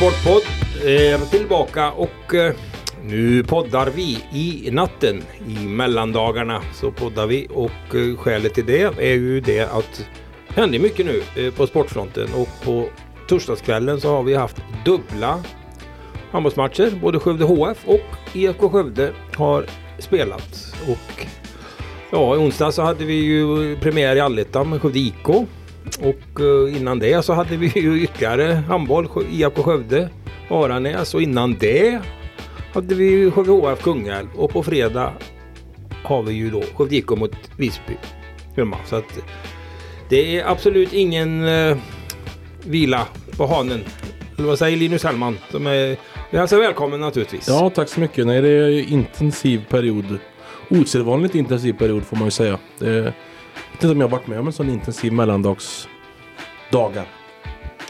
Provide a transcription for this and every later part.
Sportpodd är tillbaka och eh, nu poddar vi i natten. I mellandagarna så poddar vi och eh, skälet till det är ju det att det händer mycket nu på sportfronten och på torsdagskvällen så har vi haft dubbla handbollsmatcher. Både Skövde HF och IFK Skövde har spelat. Och ja, i onsdag så hade vi ju premiär i Allettan med Skövde IK. Och eh, innan det så hade vi ju ytterligare handboll, IFK Skövde, Aranäs och innan det hade vi ju Skövde HF Kungälv och på fredag har vi ju då Skövde IK mot Visby hemma. Så att det är absolut ingen eh, vila på hanen. Eller vad säger Linus Hellman? Som är, vi hälsar välkommen naturligtvis. Ja, tack så mycket. Nej, det är intensiv period. Osedvanligt intensiv period får man ju säga. Det, vet inte om jag har varit med om en sån intensiv mellandagsdagar.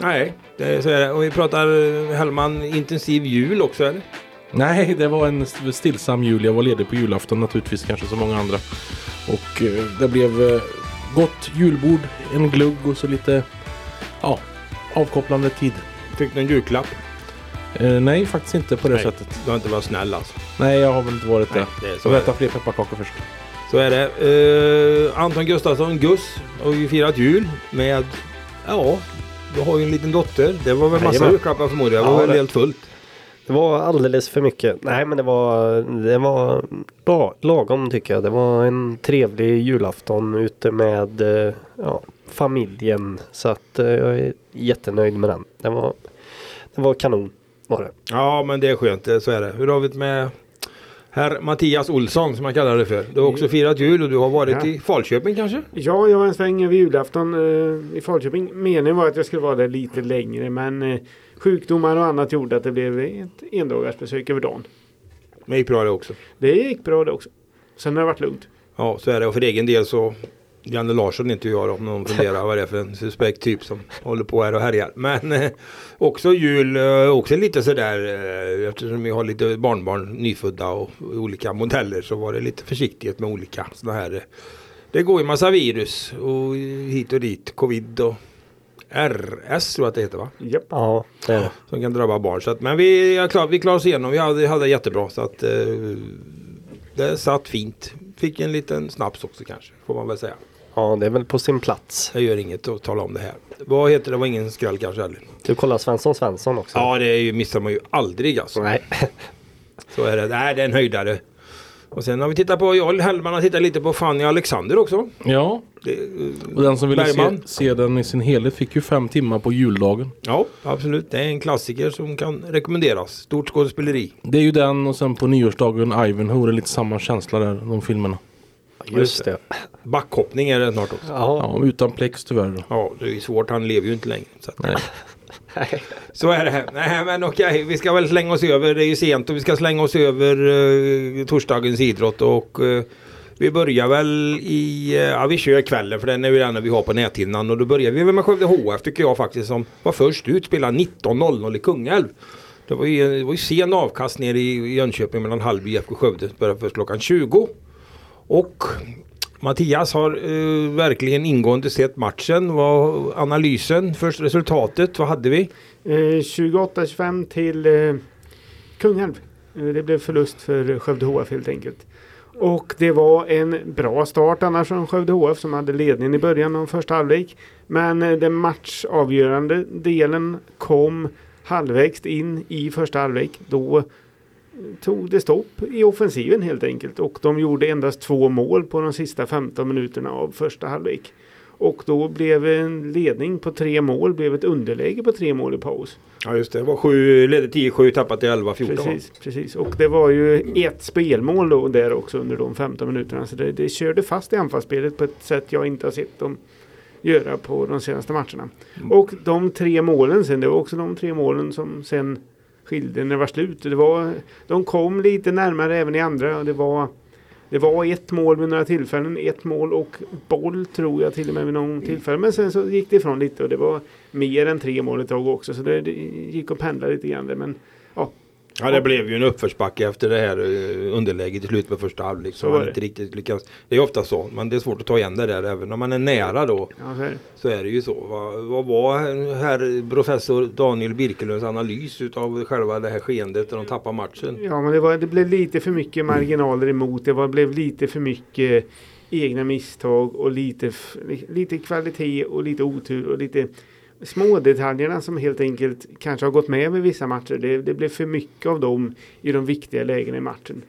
Nej, det är, så är det. Och vi pratar eh, Hellman intensiv jul också eller? Nej, det var en st- stillsam jul. Jag var ledig på julafton naturligtvis, kanske som många andra. Och eh, det blev eh, gott julbord, en glugg och så lite ja, avkopplande tid. Fick du en julklapp? Eh, nej, faktiskt inte på det Nej. sättet. Du har inte varit snäll alltså. Nej, jag har väl inte varit det. det Så är äta fler pepparkakor först. Så är det. Eh, Anton Gustafsson, Gus, har ju firat jul med, ja, du har ju en liten dotter. Det var väl massa julklappar förmodligen. Det Ja, var väl det- helt fullt. Det var alldeles för mycket. Nej men det var, det var la- lagom tycker jag. Det var en trevlig julafton ute med eh, ja, familjen. Så att eh, jag är jättenöjd med den. Det var, det var kanon. Var det. Ja, men det är skönt. det- Så är det. Hur har vi det med herr Mattias Olsson som jag kallar det för? Du har också firat jul och du har varit Ja. i Falköping kanske? Ja, jag var en sväng över julafton eh, i Falköping. Meningen var att jag skulle vara där lite längre men eh, sjukdomar och annat gjorde att det blev ett endagarsbesök över dagen. Men det gick bra det också. Det gick bra det också. Sen har det varit lugnt. Ja, så är det. Och för egen del så Janne Larsson inte jag om någon funderar vad det är för en suspekt typ som håller på här och härjar. Men eh, också jul, eh, också lite sådär eh, eftersom vi har lite barnbarn nyfödda och, och olika modeller så var det lite försiktighet med olika sådana här. eh, Det går ju massa virus och hit och dit, covid och RS tror jag att det heter va? Japp. Ja, det är det. Som kan drabba barn. Så att, men vi, jag klar, vi klarade oss igenom. Vi hade, hade jättebra. Så att eh, det satt fint. Fick en liten snaps också kanske. Får man väl säga. Ja, det är väl på sin plats. Jag gör inget att tala om det här. Vad heter det? Det var ingen skräll kanske heller. Du kollar Svensson Svensson också? Ja det är ju, missar man ju aldrig alltså. Nej. Så är det. Nej det är en höjdare. Och sen har vi tittat på, jag och Hellman har tittat lite på Fanny Alexander också. Ja, Det, och den som ville se, se den i sin helhet fick ju fem timmar på juldagen. ja absolut. Det är en klassiker som kan rekommenderas. Stort skådespeleri. Det är ju den och sen på nyårsdagen Ivanhoe. Det är lite samma känsla där, de filmerna. Just det. Backhoppning är det snart också. Ja. Ja, utan plex tyvärr. Då. Ja, det är svårt. Han lever ju inte längre. Så, att, Nej. så är det. Nej, men okej, vi ska väl slänga oss över. Det är ju sent och vi ska slänga oss över eh, torsdagens idrott och eh, vi börjar väl i, eh, ja vi kör kvällen för den är ju den vi har på näthinnan och då börjar vi väl med Skövde HF tycker jag faktiskt som var först ut, spelade 19.00 i Kungälv. Det var ju, det var ju sen avkast ner i i Jönköping mellan Hallby och IFK Skövde. Började först klockan 20. Och Mattias har eh, verkligen ingående sett matchen. Vad analysen, först resultatet, vad hade vi? Eh, 28-25 till eh, Kungälv. Eh, det blev förlust för Skövde HF helt enkelt. Och det var en bra start annars från Skövde HF som hade ledningen i början av första halvlek. Men eh, den matchavgörande delen kom halvvägs in i första halvlek. Då tog det stopp i offensiven helt enkelt. Och de gjorde endast två mål på de sista 15 minuterna av första halvlek. Och då blev en ledning på tre mål, blev ett underläge på tre mål i paus. Ja just det, det var sju, ledde 10-7, tappat till 11-14. Precis, precis. Och det var ju ett spelmål då där också under de 15 minuterna. Så det, det körde fast i anfallsspelet på ett sätt jag inte har sett dem göra på de senaste matcherna. Och de tre målen sen, det var också de tre målen som sen skilde var slut. Det var, de kom lite närmare även i andra det var det var ett mål vid några tillfällen, ett mål och boll tror jag till och med vid någon tillfälle. Men sen så gick det ifrån lite och det var mer än tre mål ett tag också. Så det, det gick att pendla lite grann. Men ja, det blev ju en uppförsbacke efter det här eh, underläget i slutet på första halvlek. Så man inte riktigt lyckas. Det är ofta så. Men det är svårt att ta igen det där. Även om man är nära då. Ja, så är det. Så är det ju så. Vad, vad var herr professor Daniel Birkelunds analys utav själva det här skeendet när de tappar matchen? Ja, men det, var, det blev lite för mycket marginaler emot. Det var, blev lite för mycket egna misstag och lite, lite kvalitet och lite otur och lite små detaljerna som helt enkelt kanske har gått med med vissa matcher. Det, det blev för mycket av dem i de viktiga lägena i matchen.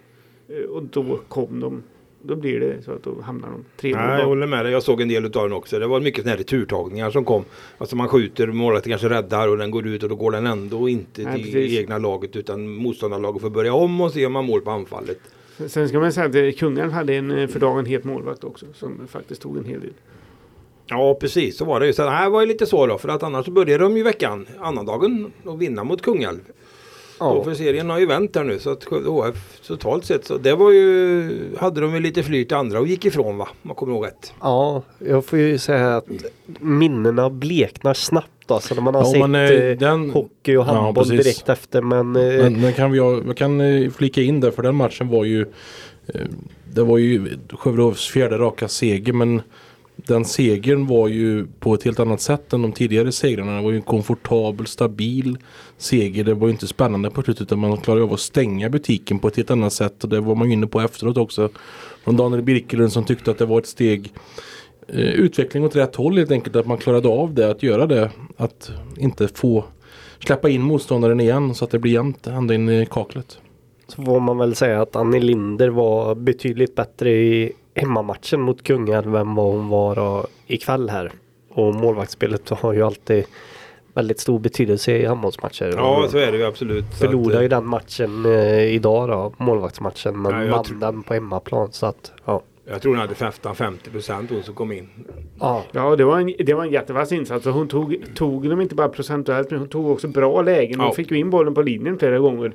Eh, Och då kom de. Då blir det så att då hamnar de tre mål Nej, jag håller med dig. Jag såg en del utav den också. Det var mycket sådana här returtagningar som kom. Alltså man skjuter, målet kanske räddar och den går ut och då går den ändå inte Nej, till precis. egna laget utan motståndarlaget får börja om och se om man mål på anfallet. Sen ska man säga att eh, Kungälv hade en eh, för dagen het målvakt också som faktiskt tog en hel del. Ja precis, så var det ju. Så det här var ju lite så då. För att annars så började de ju veckan, annandagen, att vinna mot Kungälv. Och Ja, för serien har ju vänt här nu så att Skövde HF totalt sett så det var ju hade de ju lite flyt i andra och gick ifrån va? Om man kommer ihåg rätt. ja, jag får ju säga att minnena bleknar snabbt alltså när man har Ja, sett men, eh, eh, den- hockey och Ja, handboll precis. direkt efter men, eh, Men, men kan vi, jag kan eh, flika in där för den matchen var ju Det var ju Skövde HFs fjärde raka seger men den segern var ju på ett helt annat sätt än de tidigare segrarna. Det var ju en komfortabel, stabil seger. Det var ju inte spännande på slutet utan man klarade av att stänga butiken på ett helt annat sätt. Och det var man inne på efteråt också. Från Daniel Birkelund som tyckte att det var ett steg eh, utveckling åt rätt håll helt enkelt. Att man klarade av det, att göra det. Att inte få släppa in motståndaren igen så att det blir jämnt ända in i kaklet. så får man väl säga att Annie Linder var betydligt bättre i hemmamatchen mot Kungälv än vad hon var då ikväll här. Och målvaktsspelet har ju alltid väldigt stor betydelse i handbollsmatcher. Ja Och så är det ju absolut. Att, Förlorade eh, ju den matchen eh, idag då, målvaktsmatchen, men vann den på hemmaplan. Så att, ja. Jag tror hon hade 15-50 procent hon som kom in. ja. Ja, det var en, det var en jättevass insats och hon tog, tog dem inte bara procentuellt men hon tog också bra lägen. Hon Ja. fick ju in bollen på linjen flera gånger.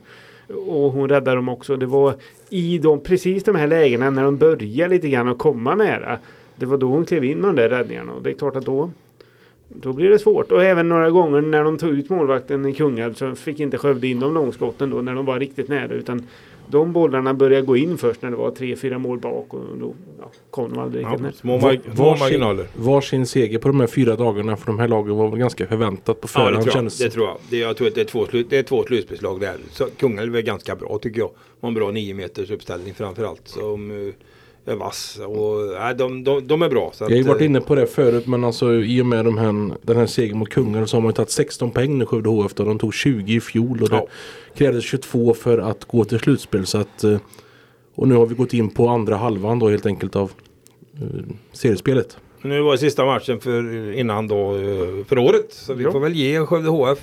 Och hon räddade dem också. Det var i de, precis de här lägena när de började lite grann att komma nära. Det var då hon klev in med de där räddningarna och det är klart att då då blir det svårt. Och även några gånger när de tog ut målvakten i Kungälv så fick inte Skövde in de långskotten då när de var riktigt nära. Utan de bollarna började gå in först när det var tre, fyra mål bak och då ja, kom de aldrig Ja, små, Var- mar- små varsin- marginaler. Varsin seger på de här fyra dagarna för de här lagen var väl ganska förväntat på Ja, det förhand tror jag. kändes Det tror jag. Det, jag tror att det är två, slut, det är två slutspelslag där. Så Kungälv är ganska bra tycker jag. Har en bra 9 meters uppställning framförallt. Som vass. Och, nej, de, de, de är bra. Jag har ju varit eh, inne på det förut men alltså i och med de här, den här segern mot Kungälv så har man ju tagit 16 poäng nu Skövde HF då. De tog 20 i fjol och det Ja. krävdes 22 för att gå till slutspel. Så att, eh, och nu har vi gått in på andra halvan då helt enkelt av eh, seriespelet. Nu var det sista matchen för, innan då för året. Så vi Ja. får väl ge Skövde HF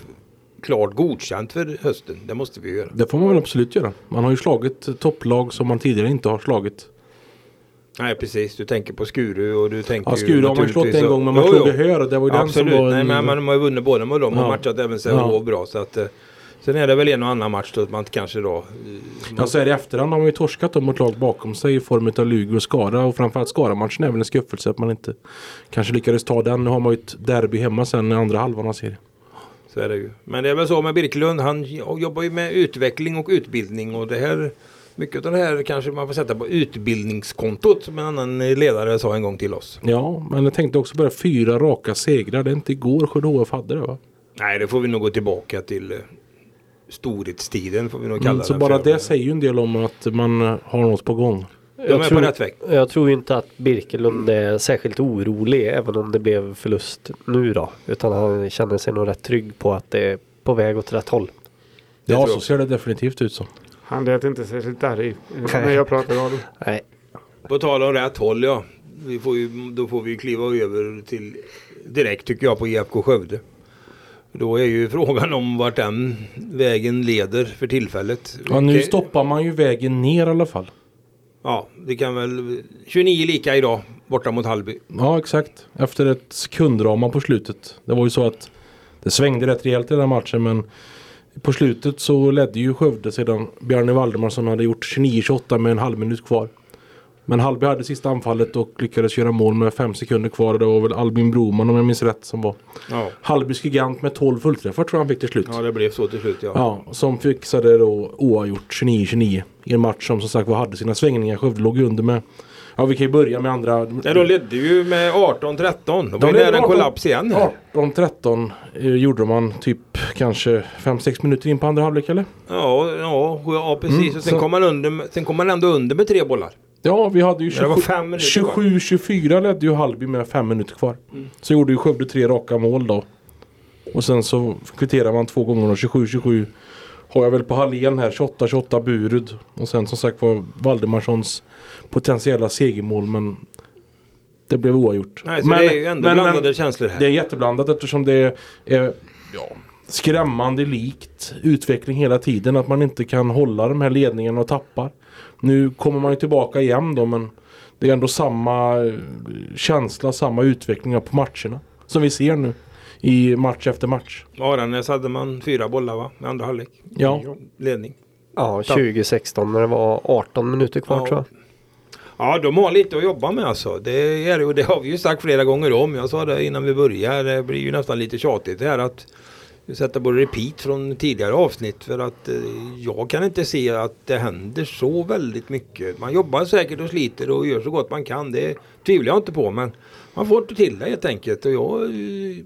klart godkänt för hösten. Det måste vi göra. Det får man väl absolut göra. Man har ju slagit topplag som man tidigare inte har slagit. Nej precis, du tänker på Skuru och du tänker Ja, Skuru har man slått en gång men man slog Hör och det var ju Absolut, den som var... nej en- men man har ju vunnit båda med dem och Ja. matchat även Sävehof Ja. bra. Så att, eh, sen är det väl en och annan match då att man kanske då... eh, Ja, så här i efterhand har man ju torskat dem mot lag bakom sig i form av Lugi och Skara och framförallt Skara-matchen är väl en skuffelse att man inte kanske lyckades ta den. Nu har man ju ett derby hemma sen i andra halvan av serien. Så är det ju. Men det är väl så med Birkelund. Han jobbar ju med utveckling och utbildning och det här mycket av det här kanske man får sätta på utbildningskontot som en annan ledare sa en gång till oss. Ja, men jag tänkte också bara fyra raka segrar. Det är inte igår HF hade det va? Nej, det får vi nog gå tillbaka till eh, storhetstiden får vi nog kalla Mm, så bara för. det säger ju en del om att man har något på gång. De är tror- på rätt väg. Jag tror inte att Birkelund är särskilt orolig även om det blev förlust nu då. Utan han känner sig nog rätt trygg på att det är på väg åt rätt håll. Ja, så jag. ser det definitivt ut som. Han lät inte särskilt arg eh, när jag pratade med honom. Nej. På tal om rätt håll ja. Vi får ju, då får vi kliva över till direkt tycker jag på IFK Skövde. Då är ju frågan om vart den vägen leder för tillfället. Ja, nu Det- stoppar man ju vägen ner i alla fall. Ja, det kan väl 29 lika idag borta mot Hallby. Ja, exakt. Efter ett sekunddrama på slutet. Det var ju så att det svängde rätt rejält i den här matchen men på slutet så ledde ju Skövde sedan Bjarne Valdemarsson hade gjort 29-28 med en halv minut kvar. Men Hallby hade sista anfallet och lyckades göra mål med fem sekunder kvar. Det var väl Albin Broman om jag minns rätt som var Ja. Hallbys gigant med 12 fullträffar tror jag han fick till slut. ja, det blev så till slut ja. Ja, som fixade då oavgjort 29-29 i en match som som sagt var hade sina svängningar. Skövde låg under med Ja vi kan ju börja med andra. Nej, de ledde ju med 18-13. Det var ju nära en 18 kollaps igen. här. 18-13 eh, gjorde man typ kanske 5-6 minuter in på andra halvlek eller? Ja, ja, ja precis. Mm, och sen, så- kom man under, sen kom man ändå under med tre bollar. Ja vi hade ju Ja, det var fem minuter kvar. 27-24 ledde ju Hallby med 5 minuter kvar. Mm. Så gjorde ju Skövde tre raka mål då. Och sen så kvitterade man två gånger och 27-27 har jag väl på Hallén här 28-28 Burud. Och sen som sagt var Valdemarssons potentiella segermål men det blev oavgjort. Nej, så men, det är ändå men- blandade men- känslor här. det är jätteblandat eftersom det är ja, skrämmande likt utveckling hela tiden. Att man inte kan hålla de här ledningarna och tappar. Nu kommer man ju tillbaka igen då men det är ändå samma eh, känsla, samma utveckling på matcherna. Som vi ser nu i match efter match. Aranäs hade man fyra bollar va? I andra halvlek. Ja. Ledning. Ja, 2016 när det var 18 minuter kvar Ja. tror jag. Ja, de har lite att jobba med alltså. Det, är, och det har vi ju sagt flera gånger om. Jag sa det innan vi började. Det blir ju nästan lite tjatigt det här att vi sätter på repeat från tidigare avsnitt. För att eh, jag kan inte se att det händer så väldigt mycket. Man jobbar säkert och sliter och gör så gott man kan. Det tvivlar jag inte på. Men man får inte till det helt enkelt. Och jag eh,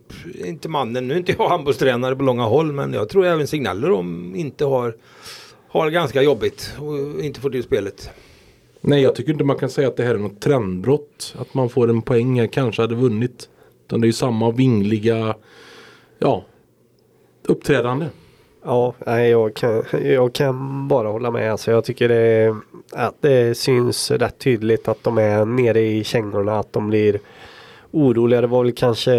är inte mannen. Nu är inte jag handbollstränare på långa håll. Men jag tror även signaler om inte har, har ganska jobbigt och inte får till spelet. Nej jag tycker inte man kan säga att det här är något trendbrott. Att man får en poäng här kanske hade vunnit. Utan det är ju samma vingliga ja, uppträdande. Ja, nej, jag, kan, jag kan bara hålla med. Alltså, jag tycker det, att det syns rätt tydligt att de är nere i kängorna. Att de blir oroliga. Det var väl kanske,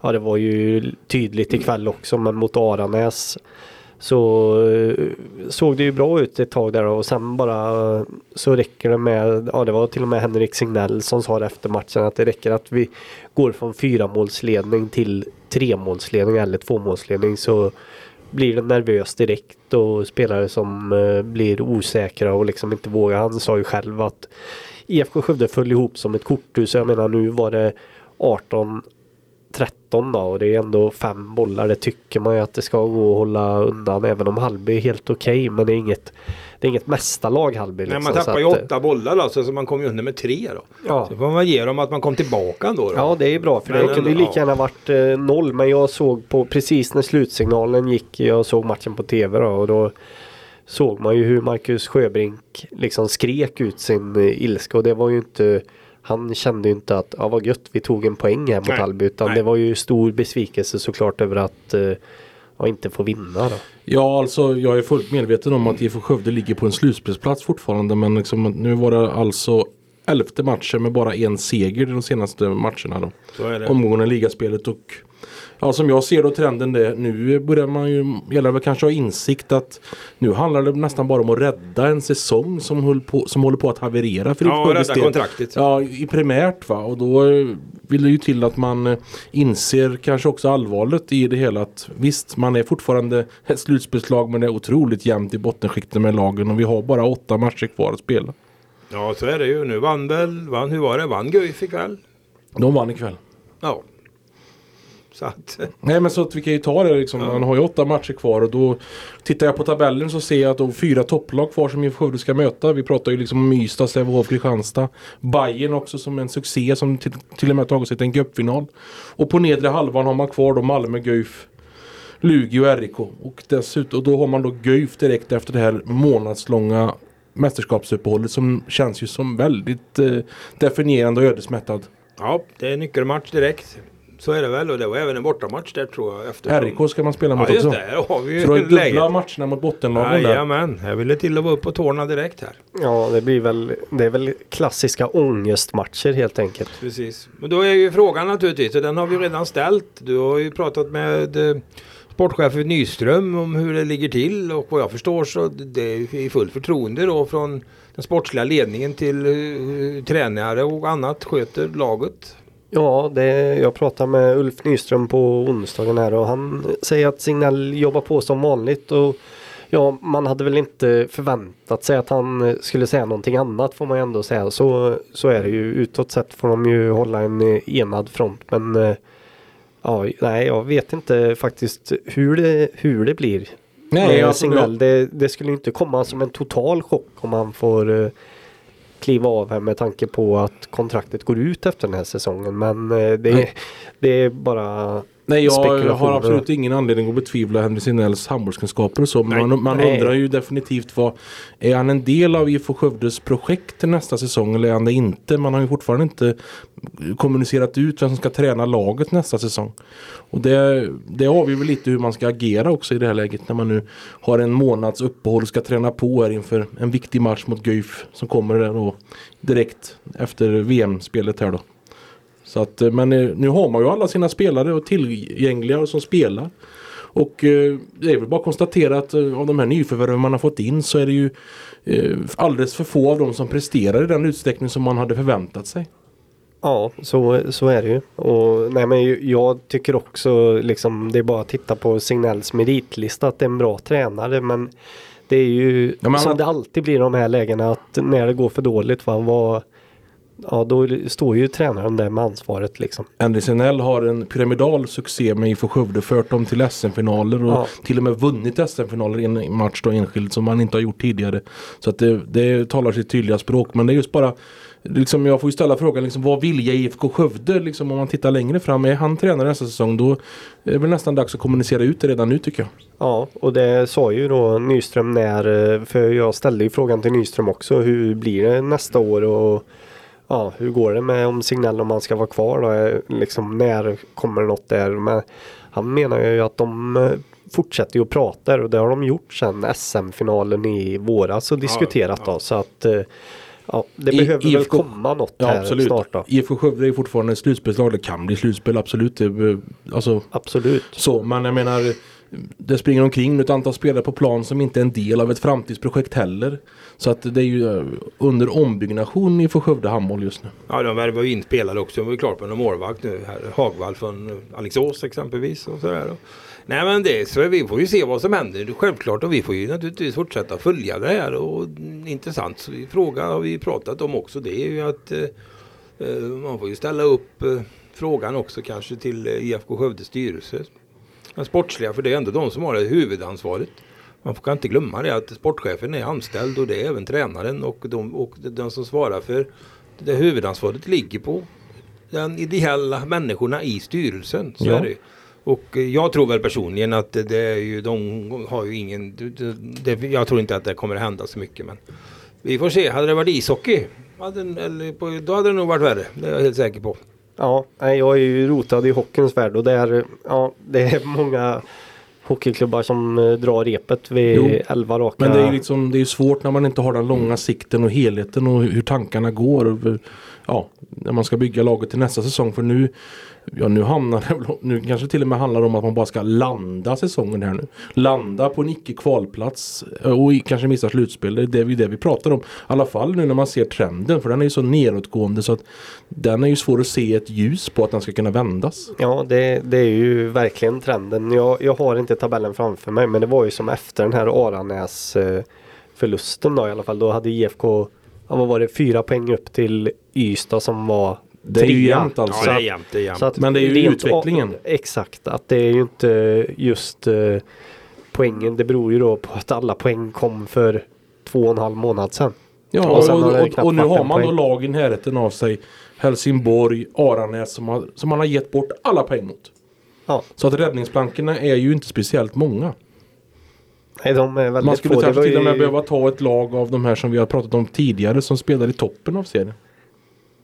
ja det var ju tydligt ikväll också men mot Aranäs så eh, såg det ju bra ut ett tag där och sen bara eh, så räcker det med, ja det var till och med Henrik Signell som sa det efter matchen att det räcker att vi går från fyramålsledning till tremålsledning eller tvåmålsledning så blir det nervöst direkt och spelare som eh, blir osäkra och liksom inte vågar. Han sa ju själv att IFK Skövde föll ihop som ett korthus. Jag menar nu var det 18 13 då och det är ändå fem bollar. Det tycker man ju att det ska gå att hålla undan även om Hallby är helt okej men det är inget det är inget mästarlag Hallby. Nej, Liksom, man så tappar ju att, eh, åtta bollar alltså, så man kom ju under med tre då. Ja. Så får man ge dem att man kom tillbaka ändå. då. Ja det är bra för Men det kunde ju lika gärna varit eh, noll men jag såg på precis när slutsignalen gick jag såg matchen på tv då och då såg man ju hur Marcus Sjöbrink liksom skrek ut sin eh, ilska och det var ju inte han kände ju inte att ja vad gött vi tog en poäng här mot Nej, Hallby utan nej. det var ju stor besvikelse såklart över att eh, ja, inte få vinna då. Ja, alltså jag är fullt medveten om att IFK Skövde ligger på en slutspelsplats fortfarande. Men liksom, nu var det alltså elfte matchen med bara en seger de senaste matcherna. Då. Så är det. Omgången i ligaspelet och ja, som jag ser då trenden det nu börjar man ju, gäller väl kanske ha insikt att nu handlar det nästan bara om att rädda en säsong som, höll på, som håller på att haverera för Ja, rädda kontraktet. Ja, i primärt va. Och då vill det ju till att man eh, inser kanske också allvaret i det hela. Att visst, man är fortfarande ett slutspelslag men det är otroligt jämnt i bottenskikten med lagen och vi har bara åtta matcher kvar att spela. Ja, så är det ju. Nu vann väl, vann, hur var det? Vann Guif ikväll? De vann ikväll. Ja. Så att, Nej men så att vi kan ju ta det liksom. Man har ju åtta matcher kvar och då tittar jag på tabellen så ser jag att då fyra topplag kvar som IFK Skövde ska möta. Vi pratar ju liksom om Ystad, Sävehof, Kristianstad. Bayern också som en succé som till, till och med tagit sig till en cupfinal. Och på nedre halvan har man kvar då Malmö, Guif, Lugi och RIK. Och dessutom, och då har man då Guif direkt efter det här månadslånga mästerskapsuppehållet som känns ju som väldigt eh, definierande och ödesmättad. ja, det är nyckelmatch direkt. Så är det väl och det var även en bortamatch där tror jag. Efter RIK ska man spela mot Ja, just också. det. Här har vi Så ju det dubbla läget. matcherna mot bottenlagen där. Jajamän, jag ville till att vara upp på tårna direkt här. Ja det blir väl det är väl klassiska ångestmatcher helt enkelt. Precis. Men då är ju frågan naturligtvis, och den har vi redan ställt. Du har ju pratat med eh, sportchefen Nyström om hur det ligger till och vad jag förstår så det är i full förtroende då från den sportsliga ledningen till uh, tränare och annat sköter laget. Ja, det, jag pratade med Ulf Nyström på onsdagen här och han säger att Signell jobbar på som vanligt och Ja, man hade väl inte förväntat sig att han skulle säga någonting annat får man ändå säga. Så, så är det ju. Utåt sett får de ju hålla en enad front. Men eh, ja, nej, jag vet inte faktiskt hur det, hur det blir. Nej, alltså, Signell, det, det skulle inte komma som en total chock om han får eh, kliva av här med tanke på att kontraktet går ut efter den här säsongen. Men eh, det, det är bara Nej, jag har absolut ingen anledning att betvivla Henry Signells handbollskunskaper och så. Men man, man undrar ju definitivt vad Är han en del av IFK Skövdes projekt till nästa säsong eller är han det inte? Man har ju fortfarande inte kommunicerat ut vem som ska träna laget nästa säsong. Och det, det avgör väl lite hur man ska agera också i det här läget när man nu har en månads uppehåll och ska träna på här inför en viktig match mot Guif som kommer där då direkt efter VM-spelet här då. Så att, eh, men eh, nu har man ju alla sina spelare och tillgängliga som spelar. Och eh, det är väl bara att konstatera att eh, av de här nyförvärven man har fått in så är det ju eh, alldeles för få av dem som presterar i den utsträckning som man hade förväntat sig. Ja, så, så är det ju. Och, nej, men jag tycker också liksom det är bara att titta på Signells meritlista att det är en bra tränare. Men det är ju Ja, som han- det alltid blir i de här lägena att när det går för dåligt va, vad, ja, då står ju tränaren där med ansvaret liksom. Andy Senell har en pyramidal succé med IFK Skövde fört dem till SM-finaler och Ja. till och med vunnit SM-finaler i en match då enskilt som man inte har gjort tidigare. Så att det, det talar sitt tydliga språk men det är just bara Liksom jag får ju ställa frågan liksom, vad vill jag IFK Skövde liksom, om man tittar längre fram. Är han tränare nästa säsong då är det väl nästan dags att kommunicera ut det redan nu tycker jag. Ja, och det sa ju då Nyström när, eh, för jag ställde ju frågan till Nyström också, hur blir det nästa år och ja, hur går det med om Signell om han ska vara kvar då? Eh, Liksom när kommer något där? Men han menar ju att de eh, fortsätter ju att prata och det har de gjort sedan SM-finalen i våras och diskuterat ja. då så att eh, ja, det I- behöver väl IFK komma något Ja här absolut. snart då. IFK Skövde är fortfarande ett slutspelslag. Det kan bli slutspel absolut. Alltså, Absolut. Så, men jag menar det springer omkring ett antal spelare på plan som inte är en del av ett framtidsprojekt heller. Så att det är ju eh, under ombyggnation i Skövde handboll just nu. Ja, de värvar ju in spelare också. De var ju klart med en målvakt nu. Här, Hagvall från eh, Alingsås exempelvis. Och sådär. Nej men det så vi får ju se vad som händer. Självklart och vi får ju naturligtvis fortsätta följa det här. Och mm, intressant så vi- fråga har vi pratat om också. Det är ju att eh, eh, man får ju ställa upp eh, frågan också kanske till eh, IFK Skövde styrelse. Den sportsliga, för det är ändå de som har det huvudansvaret. Man kan inte glömma det att sportchefen är anställd och det är även tränaren och de, och den som svarar för det huvudansvaret ligger på den ideella människorna i styrelsen. Så Ja. är det. Och eh, jag tror väl personligen att det är ju, de har ju ingen, det, det, jag tror inte att det kommer att hända så mycket men vi får se, hade det varit ishockey hade, eller på, då hade det nog varit värre, det är jag helt säker på. Ja, jag är ju rotad i hockeyns värld och det är, ja, det är många hockeyklubbar som eh, drar repet vid Jo, 11 raka. Men det är ju liksom, det är svårt när man inte har den långa sikten och helheten och hur tankarna går. Och, ja, när man ska bygga laget till nästa säsong. För nu, ja, nu hamnar det, väl- nu kanske till och med handlar om att man bara ska landa säsongen här nu. Landa på en icke kvalplats eh, och kanske missa slutspel. Det är det vi, det vi pratar om. I alla fall nu när man ser trenden. För den är ju så nedåtgående så att den är ju svår att se ett ljus på att den ska kunna vändas. Ja, det, det är ju verkligen trenden. Jag, jag har inte tabellen framför mig men det var ju som efter den här Aranäs eh, förlusten då i alla fall. Då hade IFK, ja, vad var det, fyra poäng upp till Ystad som var det är ju jämnt alltså. Ja, det är jämnt, det är jämnt. Så att Men det är ju rent- utvecklingen. Exakt, att det är ju inte just eh, poängen. Det beror ju då på att alla poäng kom för två och en halv månad sedan. Ja, Och och, och, och nu har man då poäng. lag i närheten av sig. Helsingborg, Aranäs som, har, som man har gett bort alla poäng mot. Ja, Så att räddningsplankorna är ju inte speciellt många. nej, de är väldigt Man skulle kanske till och med ju- behöva ta ett lag av de här som vi har pratat om tidigare som spelar i toppen av serien.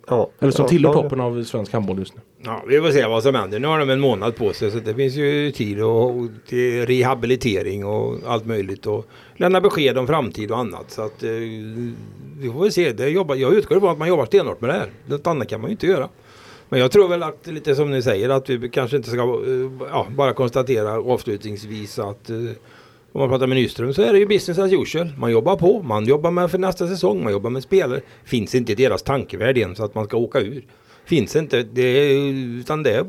Ja, Eller som ja, tillhör ja. toppen av svensk handboll just nu. Ja, vi får se vad som händer. Nu har de en månad på sig så det finns ju tid och, och till rehabilitering och allt möjligt och lämna besked om framtid och annat. Så att eh, vi får väl se. Det jobbar, jag utgår ifrån att man jobbar stenhårt med det här. Något annat kan man ju inte göra. Men jag tror väl att lite som ni säger att vi kanske inte ska eh, ja, bara konstatera avslutningsvis att eh, om man pratar med Nyström så är det ju business as usual. Man jobbar på, man jobbar med för nästa säsong, man jobbar med spelare. Finns inte i deras tankevärld ens att man ska åka ur. Finns inte, det, är- utan det,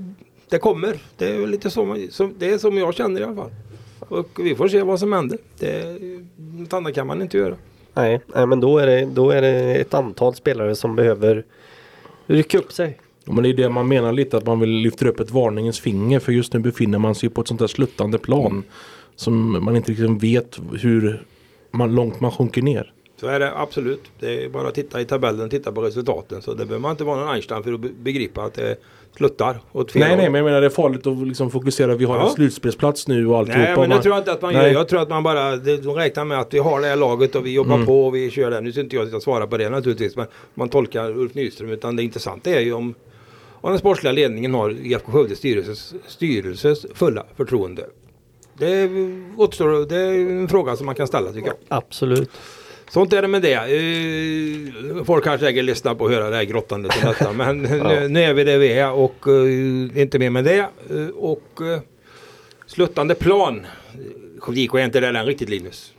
det kommer. Det är lite som, som, det är som jag känner i alla fall. Och vi får se vad som händer. Det, något annat kan man inte göra. Nej, nej men då är, det, då är det ett antal spelare som behöver rycka upp sig. Men det är det man menar lite att man vill lyfta upp ett varningens finger för just nu befinner man sig på ett sånt där sluttande plan. Som man inte riktigt vet hur man, långt man sjunker ner. Så är det absolut. Det är bara att titta i tabellen och titta på resultaten. Så det behöver man inte vara någon Einstein för att be- begripa att det sluttar åt fel Nej håll. nej men jag menar det är farligt att liksom fokusera. Vi har Ja. en slutspelsplats nu och alltihopa. Nej men det man, tror jag inte att man gör. Nej. Jag tror att man bara det, de räknar med att vi har det här laget och vi jobbar Mm. på och vi kör det. Nu ska inte jag svara på det naturligtvis. Men man tolkar Ulf Nyström. Utan det intressanta är ju om, om den sportsliga ledningen har IFK Skövdes styrelses, styrelses fulla förtroende. Det återstår. Det är en fråga som man kan ställa tycker jag. Absolut. Sånt är det med det. Eh, folk kanske säkert lyssnar på att höra det här grottandet och detta. men nu, nu är vi där vi är och eh, inte mer med det. Eh, och sluttande plan. JK är inte där än riktigt Linus.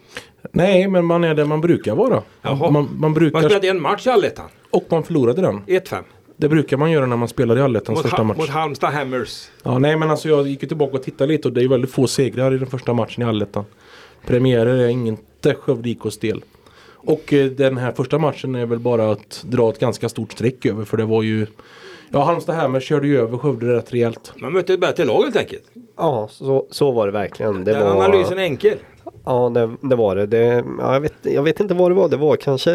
nej men man är där man brukar vara. Jaha. Man, man Man brukar spelade en match i allettan. och man förlorade den. 1-5. Det brukar man göra när man spelar i Allettans första match. mot Halmstad Hammers. Ja, nej men alltså jag gick ju tillbaka och tittade lite och det är väldigt få segrar i den första matchen i Allettan. Premiärer är inte Skövde IKs del. Och eh, den här första matchen är väl bara att dra ett ganska stort streck över för det var ju Ja Halmstad Hammers körde ju över Skövde rätt rejält. Man mötte ett bättre lag helt enkelt. Ja, så, så var det verkligen. Det Den var, analysen är enkel. Ja, det, det var det. det ja, jag, vet, jag vet inte vad det var. Det var kanske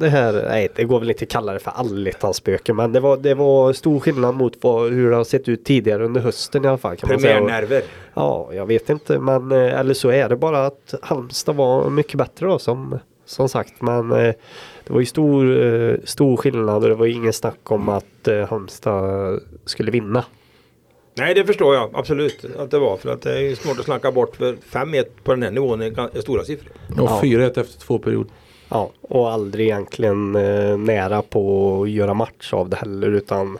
det här, nej det går väl inte att kalla det för allettan-spöke. Men det var, det var stor skillnad mot vad, hur det har sett ut tidigare under hösten i alla fall. Kan Premiärnerver. Ja, jag vet inte. Men eh, eller så är det bara att Halmstad var mycket bättre då som, som sagt. Men eh, det var ju stor, eh, stor skillnad och det var ingen snack om att Halmstad skulle vinna. Nej det förstår jag absolut att det var. För att det är svårt att snacka bort. För 5-1 på den här nivån är, stora siffror. Och Ja. 4-1 efter två perioder. Ja, och aldrig egentligen eh, nära på att göra match av det heller utan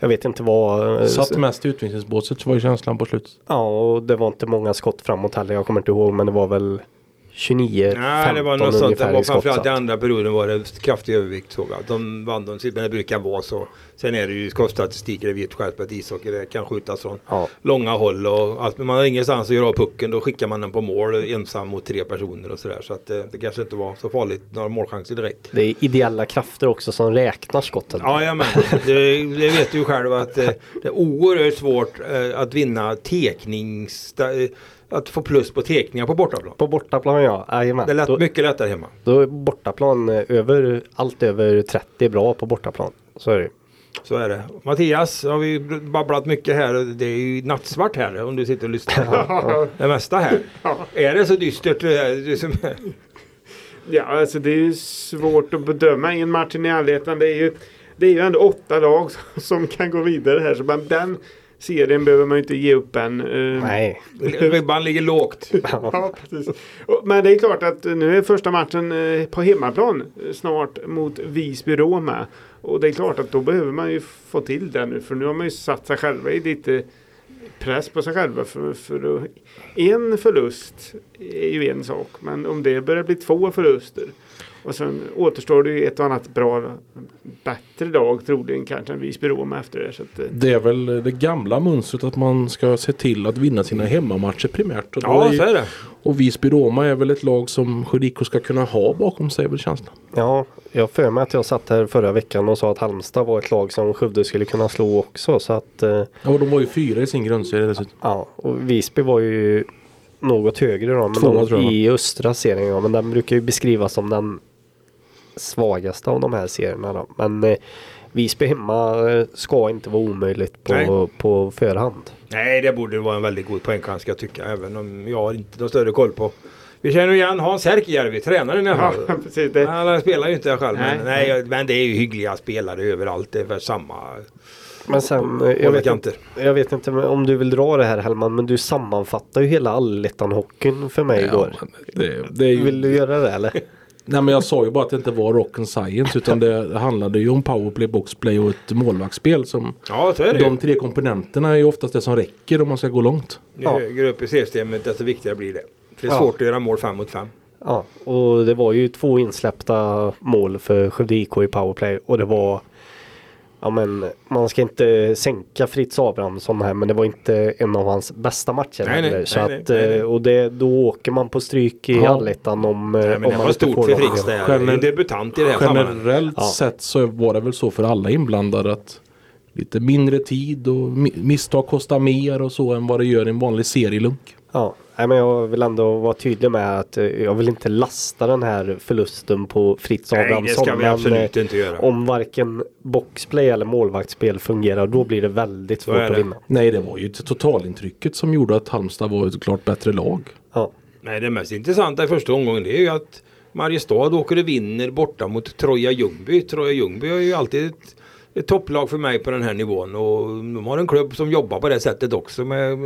jag vet inte vad. eh, Satt mest i utvisningsbåset var ju känslan på slutet. Ja, och det var inte många skott framåt heller. Jag kommer inte ihåg men det var väl 29, Nej, 15 det var något sånt. Det var framförallt i andra perioden var det kraftig övervikt såg jag. De vann de, men det brukar vara så. Sen är det ju skottstatistik, det vet själv på ett ishockey. Det kan skjutas från Ja, långa håll och allt. Men man har ingenstans att göra av pucken. Då skickar man den på mål ensam mot tre personer och sådär. Så att det, det kanske inte var så farligt. Några målchanser direkt. det är ideella krafter också som räknar skotten. Ja, men det, det vet du ju själv att eh, det är oerhört svårt eh, att vinna teknings... eh, Att få plus på tekningar på bortaplan. På bortaplan ja, jajamän. Det är lätt, Då, mycket lättare hemma. då är bortaplan eh, över, allt över 30 bra på bortaplan. Så är det. Så är det. Mattias, har vi babblat mycket här. Det är ju nattsvart här om du sitter och lyssnar. Det mesta här. Är det så dystert? det som- Ja, alltså det är ju svårt att bedöma i en match i Allettan. Det är ju, det är ju ändå åtta lag som kan gå vidare här. Så man, den serien behöver man ju inte ge upp än. Eh, Nej. Ribban ligger lågt. Ja, precis. Men det är klart att nu är första matchen eh, på hemmaplan eh, snart mot Visby-Roma. Och det är klart att då behöver man ju få till det nu. För nu har man ju satt sig själva i lite press på sig själva. För, för en förlust är ju en sak. Men om det börjar bli två förluster. Och sen återstår det ju ett och annat bra, bättre lag troligen kanske än Visby-Roma efter det. Så att, eh, Det är väl det gamla mönstret att man ska se till att vinna sina hemmamatcher primärt. Och, Ja, är, så är det. och Visby-Roma är väl ett lag som Skövde ska kunna ha bakom sig väl känslan. Ja, jag för mig att jag satt här förra veckan och sa att Halmstad var ett lag som Skövde skulle kunna slå också. Så att eh, Ja, och de var ju fyra i sin grundserie dessutom. ja, och Visby var ju något högre då. Men Tvåa, de, tror jag. I östra serien ja, men den brukar ju beskrivas som den svagaste av de här serierna då. Men eh, Visby hemma eh, ska inte vara omöjligt Nej. på, på förhand. Nej, det borde vara en väldigt god poängchans ska jag tycka. Även om jag har inte någon större koll på. Vi känner ju igen Hans Härkijärvi, tränaren i alla ja, fall. precis. Det, Han spelar ju inte själv. Nej. Men, nej, men det är ju hyggliga spelare överallt. Det är väl samma Men sen, eh, jag vet, inte, jag vet inte om du vill dra det här Hellman, men du sammanfattar ju hela allettan-hockeyn för mig igår. men det, det är ju, Vill du göra det eller? Nej men jag sa ju bara att det inte var rock and science utan det handlade ju om powerplay, boxplay och ett målvaktsspel som Ja, så är det de tre komponenterna är ju oftast det som räcker om man ska gå långt. Ju Ja. högre upp i systemet desto viktigare blir det. För det är Ja. svårt att göra mål fem mot fem. Ja, och det var ju två insläppta mål för Skövde IK i powerplay och det var ja men man ska inte sänka Fritz Abrahamsson här men det var inte en av hans bästa matcher Nej, nej. Så nej, att, nej, nej. eh, och det, då åker man på stryk i Ja. allettan om, eh, Nej, om men det man inte stort får för del. där. Gener- En debutant i det här. Generellt Ja. sett så var det väl så för alla inblandade att lite mindre tid och mi- misstag kostar mer och så än vad det gör i en vanlig serielunk. Ja, nej, men jag vill ändå vara tydlig med att eh, jag vill inte lasta den här förlusten på Fritz Nej, det Abrahamsson. ska vi absolut eh, inte göra. Om varken boxplay eller målvaktsspel fungerar då blir det väldigt svårt att vinna. Nej, det var ju totalintrycket som gjorde att Halmstad var ett klart bättre lag. Ja, Nej, det mest intressanta i första omgången det är ju att Mariestad åker och vinner borta mot Troja Ljungby. Troja Ljungby är ju alltid ett, ett topplag för mig på den här nivån och de har en klubb som jobbar på det sättet också med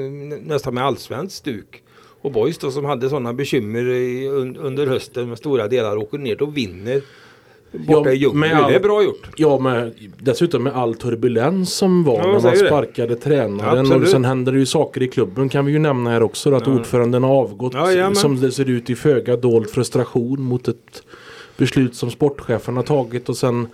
nästan med allsvensk stuk. Och Boys då som hade sådana bekymmer i, un, under hösten med stora delar åker ner och vinner borta Ja, i Ljungby. Det är bra gjort. Ja, med, dessutom med all turbulens som var Ja, när man säger det. sparkade tränaren. Absolut. Och sen händer det ju saker i klubben kan vi ju nämna här också. Att Ja. ordföranden har avgått Ja, som det ser ut i föga dold frustration mot ett beslut som sportchefen har tagit. Och sen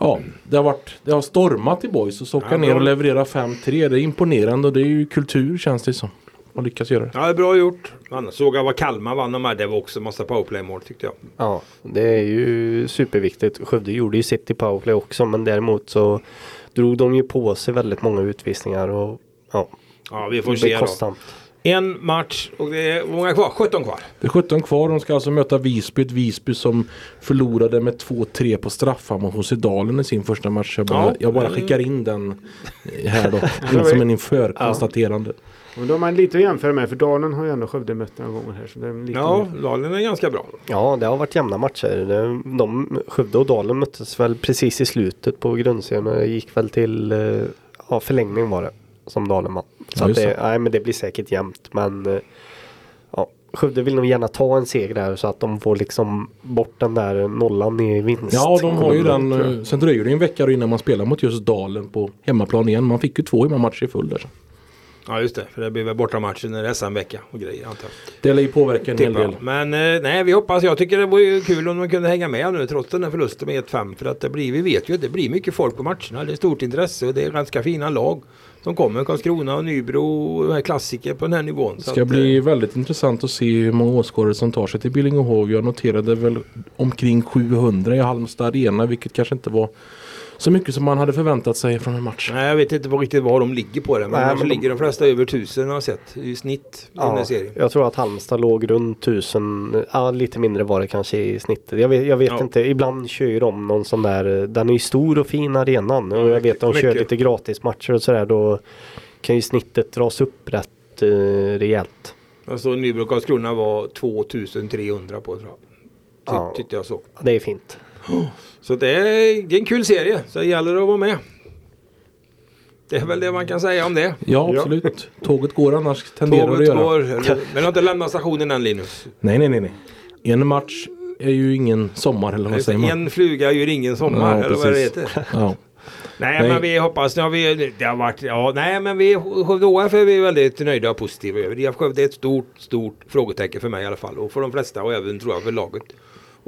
Ja, det har, varit, det har stormat i boys och så åka ner och leverera 5-3. Det är imponerande och det är ju kultur känns det som. Att lyckas göra det. Ja, det är bra gjort. Annars såg jag vad Kalmar vann de här. Det var också massa powerplay-mål tyckte jag. ja, det är ju superviktigt. Skövde gjorde ju sitt i powerplay också men däremot så drog de ju på sig väldigt många utvisningar och ja, Ja, vi får se då. En match och det är många kvar? 17 kvar. Det är 17 kvar. De ska alltså möta Visby. Ett Visby som förlorade med 2-3 på straffar mot Hosedalen i sin första match. Jag bara, Ja, jag bara skickar in den här då. som en inför konstaterande. Och då har man lite att jämföra med för Dalen har ju ändå Skövde mött några gånger här. Så det är lite Ja, Dalen är ganska bra. Ja, det har varit jämna matcher. De, de, Skövde och Dalen möttes väl precis i slutet på grundserien och det gick väl till eh, ja, förlängning var det som Dalen vann. Så Ja, det, det. nej, men det blir säkert jämnt. Men eh, ja, Skövde vill nog gärna ta en seger där så att de får liksom bort den där nollan i vinst. Ja, de har ju den. eh, Sen dröjer det en vecka innan man spelar mot just Dalen på hemmaplan igen. Man fick ju två hemmamatcher i full där. Ja, just det. För det blir väl bortamatchen när det är SM-vecka och grejer antar jag. Det lär ju påverka en hel del. Men eh, nej, vi hoppas. Jag tycker det vore kul om de kunde hänga med nu trots den här förlusten med 1-5. För att det blir, vi vet ju att det blir mycket folk på matcherna. Det är stort intresse och det är ganska fina lag som kommer. Karlskrona och Nybro och de här klassiker på den här nivån. Det ska att, bli eh, väldigt intressant att se hur många åskådare som tar sig till Billingehov. Jag noterade väl omkring 700 i Halmstad Arena vilket kanske inte var så mycket som man hade förväntat sig från en match. Nej, jag vet inte vad riktigt vad de ligger på det. Men Nej, men de- ligger de flesta över 1000 har jag sett i snitt i den här Ja, serien. jag tror att Halmstad låg runt tusen, ja lite mindre var det kanske i snittet. Jag vet, jag vet Ja. inte, ibland kör ju de någon sån där, den är ju stor och fin arenan och jag vet att de kör mycket. lite gratismatcher och sådär då kan ju snittet dras upp rätt uh, rejält. Alltså Nybro och Karlskrona var 2300 på tror jag. Ty, Ja. Tyckte jag så. Det är fint. Så det är, det är en kul serie. Så det gäller att vara med. Det är väl det man kan säga om det. Ja, Ja. absolut. Tåget går annars tenderar det att Tåget göra. går. Men du har inte lämnat stationen än Linus. Nej, nej, nej, nej. En match är ju ingen sommar eller vad säger man? En fluga gör ingen sommar. Ja, eller vad det heter. Ja. Nej, Nej. men vi hoppas. Nu har vi, det har varit, ja, nej men vi Skövde HF är vi väldigt nöjda och positiva över. IF Skövde är ett stort, stort frågetecken för mig i alla fall. Och för de flesta och även tror jag för laget.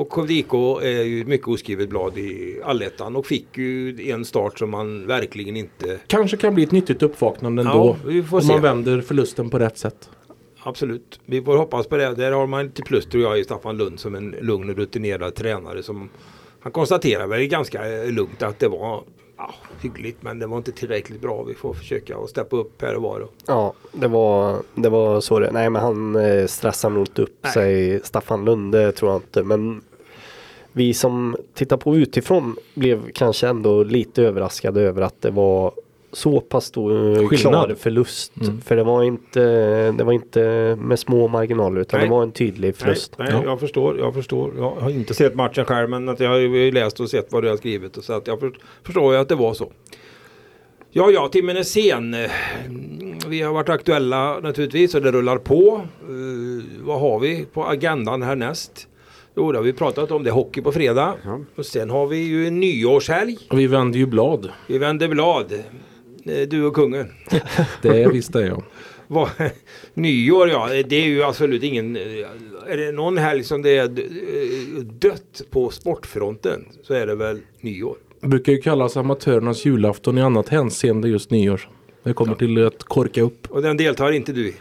Och Skövde IK är ju ett mycket oskrivet blad i allettan och fick ju en start som man verkligen inte Kanske kan bli ett nyttigt uppvaknande Ja, ändå. vi får om se. man vänder förlusten på rätt sätt. Absolut. Vi får hoppas på det. Där har man till plus tror jag i Staffan Lund som en lugn och rutinerad tränare som han konstaterar väl ganska lugnt att det var ja, hyggligt men det var inte tillräckligt bra. Vi får försöka att steppa upp här och var. Och, Ja, det var, det var så det, nej men han eh, stressar nog inte upp Nej. sig, Staffan Lund, det tror jag inte. Men vi som tittar på utifrån blev kanske ändå lite överraskade över att det var så pass stor eh, Skillnad. klar förlust. Mm. För det var, inte, det var inte med små marginaler utan Nej. det var en tydlig nej, förlust. nej Ja. jag förstår. Jag förstår. Jag har inte sett matchen själv men att jag har ju läst och sett vad du har skrivit. Och så att jag för, förstår ju att det var så. Ja, ja, timmen är sen. Vi har varit aktuella naturligtvis och det rullar på. Eh, vad har vi på agendan härnäst? Jo, det har vi pratat om. Det är hockey på fredag. Ja. Och sen har vi ju en nyårshelg. Och vi vänder ju blad. Vi vänder blad. Eh, Du och kungen. Det visste jag. Vad- Nyår ja, det är ju absolut ingen... eh, Är det någon helg som det är eh, dött på sportfronten så är det väl nyår. brukar ju kallas amatörernas julafton i annat hänseende just nyår. Det kommer till att korka upp. Och den deltar inte du i?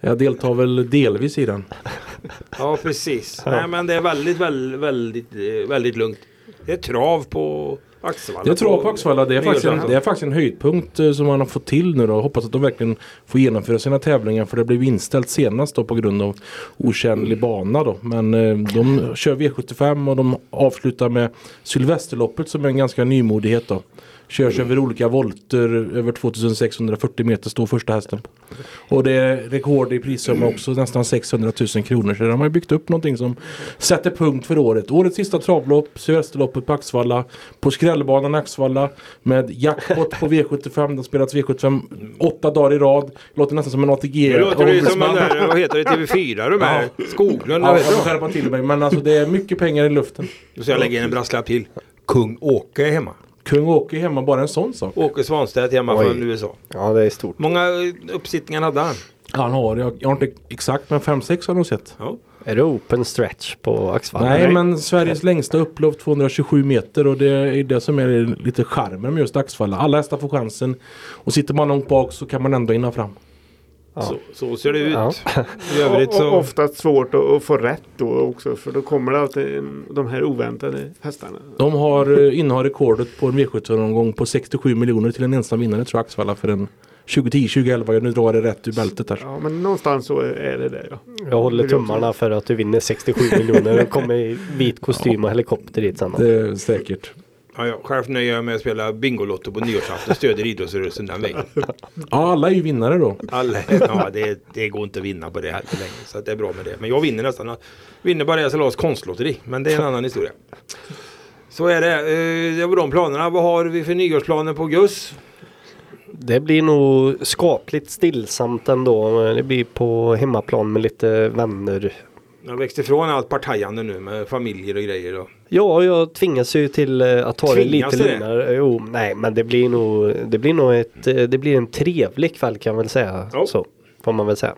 Jag deltar väl delvis i den. Ja precis. Nej men det är väldigt, väldigt, väldigt, eh, väldigt lugnt. Det är trav på Axevalla. Jag tror på Axevalla, det är, faktiskt en, det är faktiskt en höjdpunkt eh, som man har fått till nu då. Hoppas att de verkligen får genomföra sina tävlingar för det blev inställt senast då på grund av otjänlig bana då. Men eh, de kör V75 och de avslutar med Sylvesterloppet som är en ganska nymodighet då. Körs över olika volter, över 2640 meter står första hästen. Och det är rekord i prissumma också, nästan 600 000 kronor. Så de har ju byggt upp någonting som sätter punkt för året. Årets sista travlopp, Sylvesterloppet på Axvalla, på skrällbanan Axvalla med jackpot på V75. Det har spelats V75 åtta dagar i rad. Låter nästan som en ATG. Det låter ju som en där, vad heter det, TV4 de här? Skoglund, Ja, jag får skärpa till mig. Men alltså det är mycket pengar i luften. Ska jag lägga in en brasklapp till. Kung Åke är hemma. Kung Åke är hemma, bara en sån sak. Åke Svanstedt hemma Oj. från USA. Ja, det är stort. Många eh, uppsittningar hade han? Han har, jag, jag har inte exakt, men 5-6 har jag nog sett. Ja. Är det open stretch på Axvalla? Nej, men Sveriges längsta upplopp 227 meter och det är det som är lite charmen med just Axvalla. Alla hästar får chansen och sitter man långt bak så kan man ändå hinna fram. Ja. Så, så ser det ut. Ja. I övrigt Och, och så... oftast svårt att, att få rätt då också för då kommer det alltid de här oväntade hästarna. De har eh, innehar rekordet på en V75-omgång på 67 miljoner till en ensam vinnare tror jag Axvalla för en 2010-2011. Nu drar det rätt ur bältet här. Ja men någonstans så är det det ja. Jag håller tummarna för att du vinner 67 miljoner och kommer i vit kostym och helikopter dit sen. Det är säkert. Ja, ja. Själv nöjer jag mig med att spela Bingolotto på nyårsafton och stöder idrottsrörelsen den vägen. Ja, alla är ju vinnare då. Alla, ja, det, det går inte att vinna på det här längre. Så att det är bra med det. Men jag vinner nästan. Vinner bara SLAs konstlotteri. Men det är en annan historia. Så är det. Eh, Det var de planerna. Vad har vi för nyårsplaner på Gus? Det blir nog skapligt stillsamt ändå. Det blir på hemmaplan med lite vänner. Jag har växt ifrån allt partajande nu med familjer och grejer. Och. Ja, jag tvingas ju till eh, att ta det lite lugnare. Jo, nej, men det blir nog, det blir nog ett, eh, det blir en trevlig kväll kan jag väl säga. Ja. Så får man väl säga.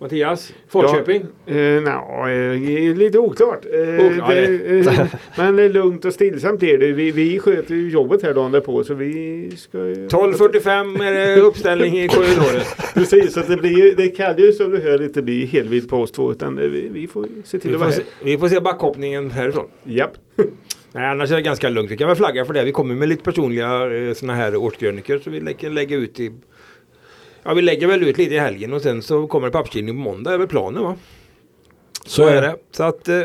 Mattias? Falköping? Eh, Nja, eh, lite oklart. Eh, Oklart, det, eh, men det är lugnt och stillsamt är det. Vi, vi sköter ju jobbet här dagen därpå så vi ska ju... 12.45 är det uppställning i korridoren. Precis, så det, blir, det kan ju som du hör inte bli helvild på oss två utan det, vi, vi får se till Vi att vara se, här. vi får se backhoppningen härifrån. Japp. Nej, annars är det ganska lugnt. Vi kan väl flagga för det. Vi kommer med lite personliga eh, såna här årskrönikor så vi lägger, lägga ut i... Ja, vi lägger väl ut lite i helgen och sen så kommer det pappskilning på måndag väl planen va? Så är det. Så att eh,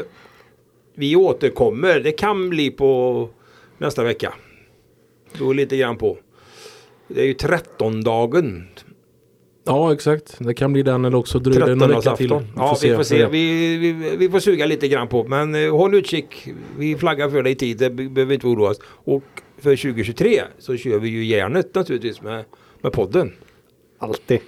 vi återkommer. Det kan bli på nästa vecka. Då lite grann på. Det är ju 13-dagen. Ja, exakt. Det kan bli den eller också dröjer det någon vecka till. 13 Ja, vi får se. Vi, vi, vi får suga lite grann på. Men eh, håll utkik. Vi flaggar för det i tid. Det be- behöver inte oroa oss. Och för 2023 så kör vi ju järnet naturligtvis med, med podden. Alltid.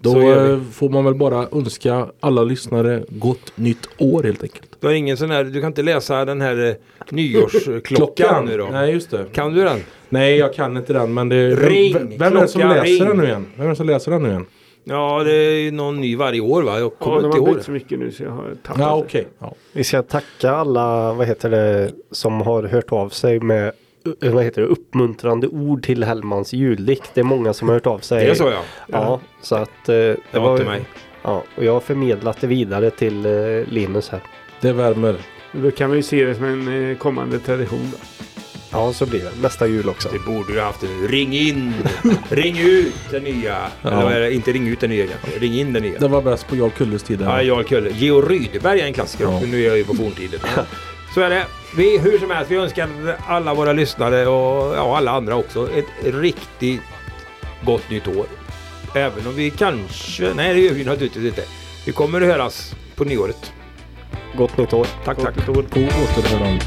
Då vi. eh, får man väl bara önska alla lyssnare gott nytt år helt enkelt. Du har ingen sån här, du kan inte läsa den här eh, nyårsklockan nu då? Nej, just det. Kan du den? Nej, jag kan inte den. Men det, Ring, vem, vem är det som klocka, läser ring. den nu igen? Vem är det som läser den nu igen? Ja, det är ju någon ny varje år va? Jag Ja, kommer de inte har ihåg bytt så det. mycket nu så jag har tappat Ja, det. okej. Ja. Vi ska tacka alla, vad heter det, som har hört av sig med vad heter det, uppmuntrande ord till Hellmans juldikt. Det är många som har hört av sig. Det är så ja. Ja, så att eh, det var inte mig. Ja, och jag har förmedlat det vidare till eh, Linus här. Det värmer. Då kan vi ju se det som en eh, kommande tradition. Då. Ja, så blir det. Nästa jul också. Det borde du haft. nu. Ring in! ring ut den nya. Eller är det? inte ring ut den nya kanske. Ring in den nya. Det var bäst på Jarl Kulles tid. Ja. Jarl Kulle. Geo Rydberg är en klassiker. Ja. Nu är jag ju på forntiden. Så är det. Vi, hur som helst, vi önskar alla våra lyssnare och ja, alla andra också ett riktigt gott nytt år. Även om vi kanske... Nej, det gör vi naturligtvis inte. Vi kommer att höras på nyåret. Gott nytt år. Tack, tack. På återhörande.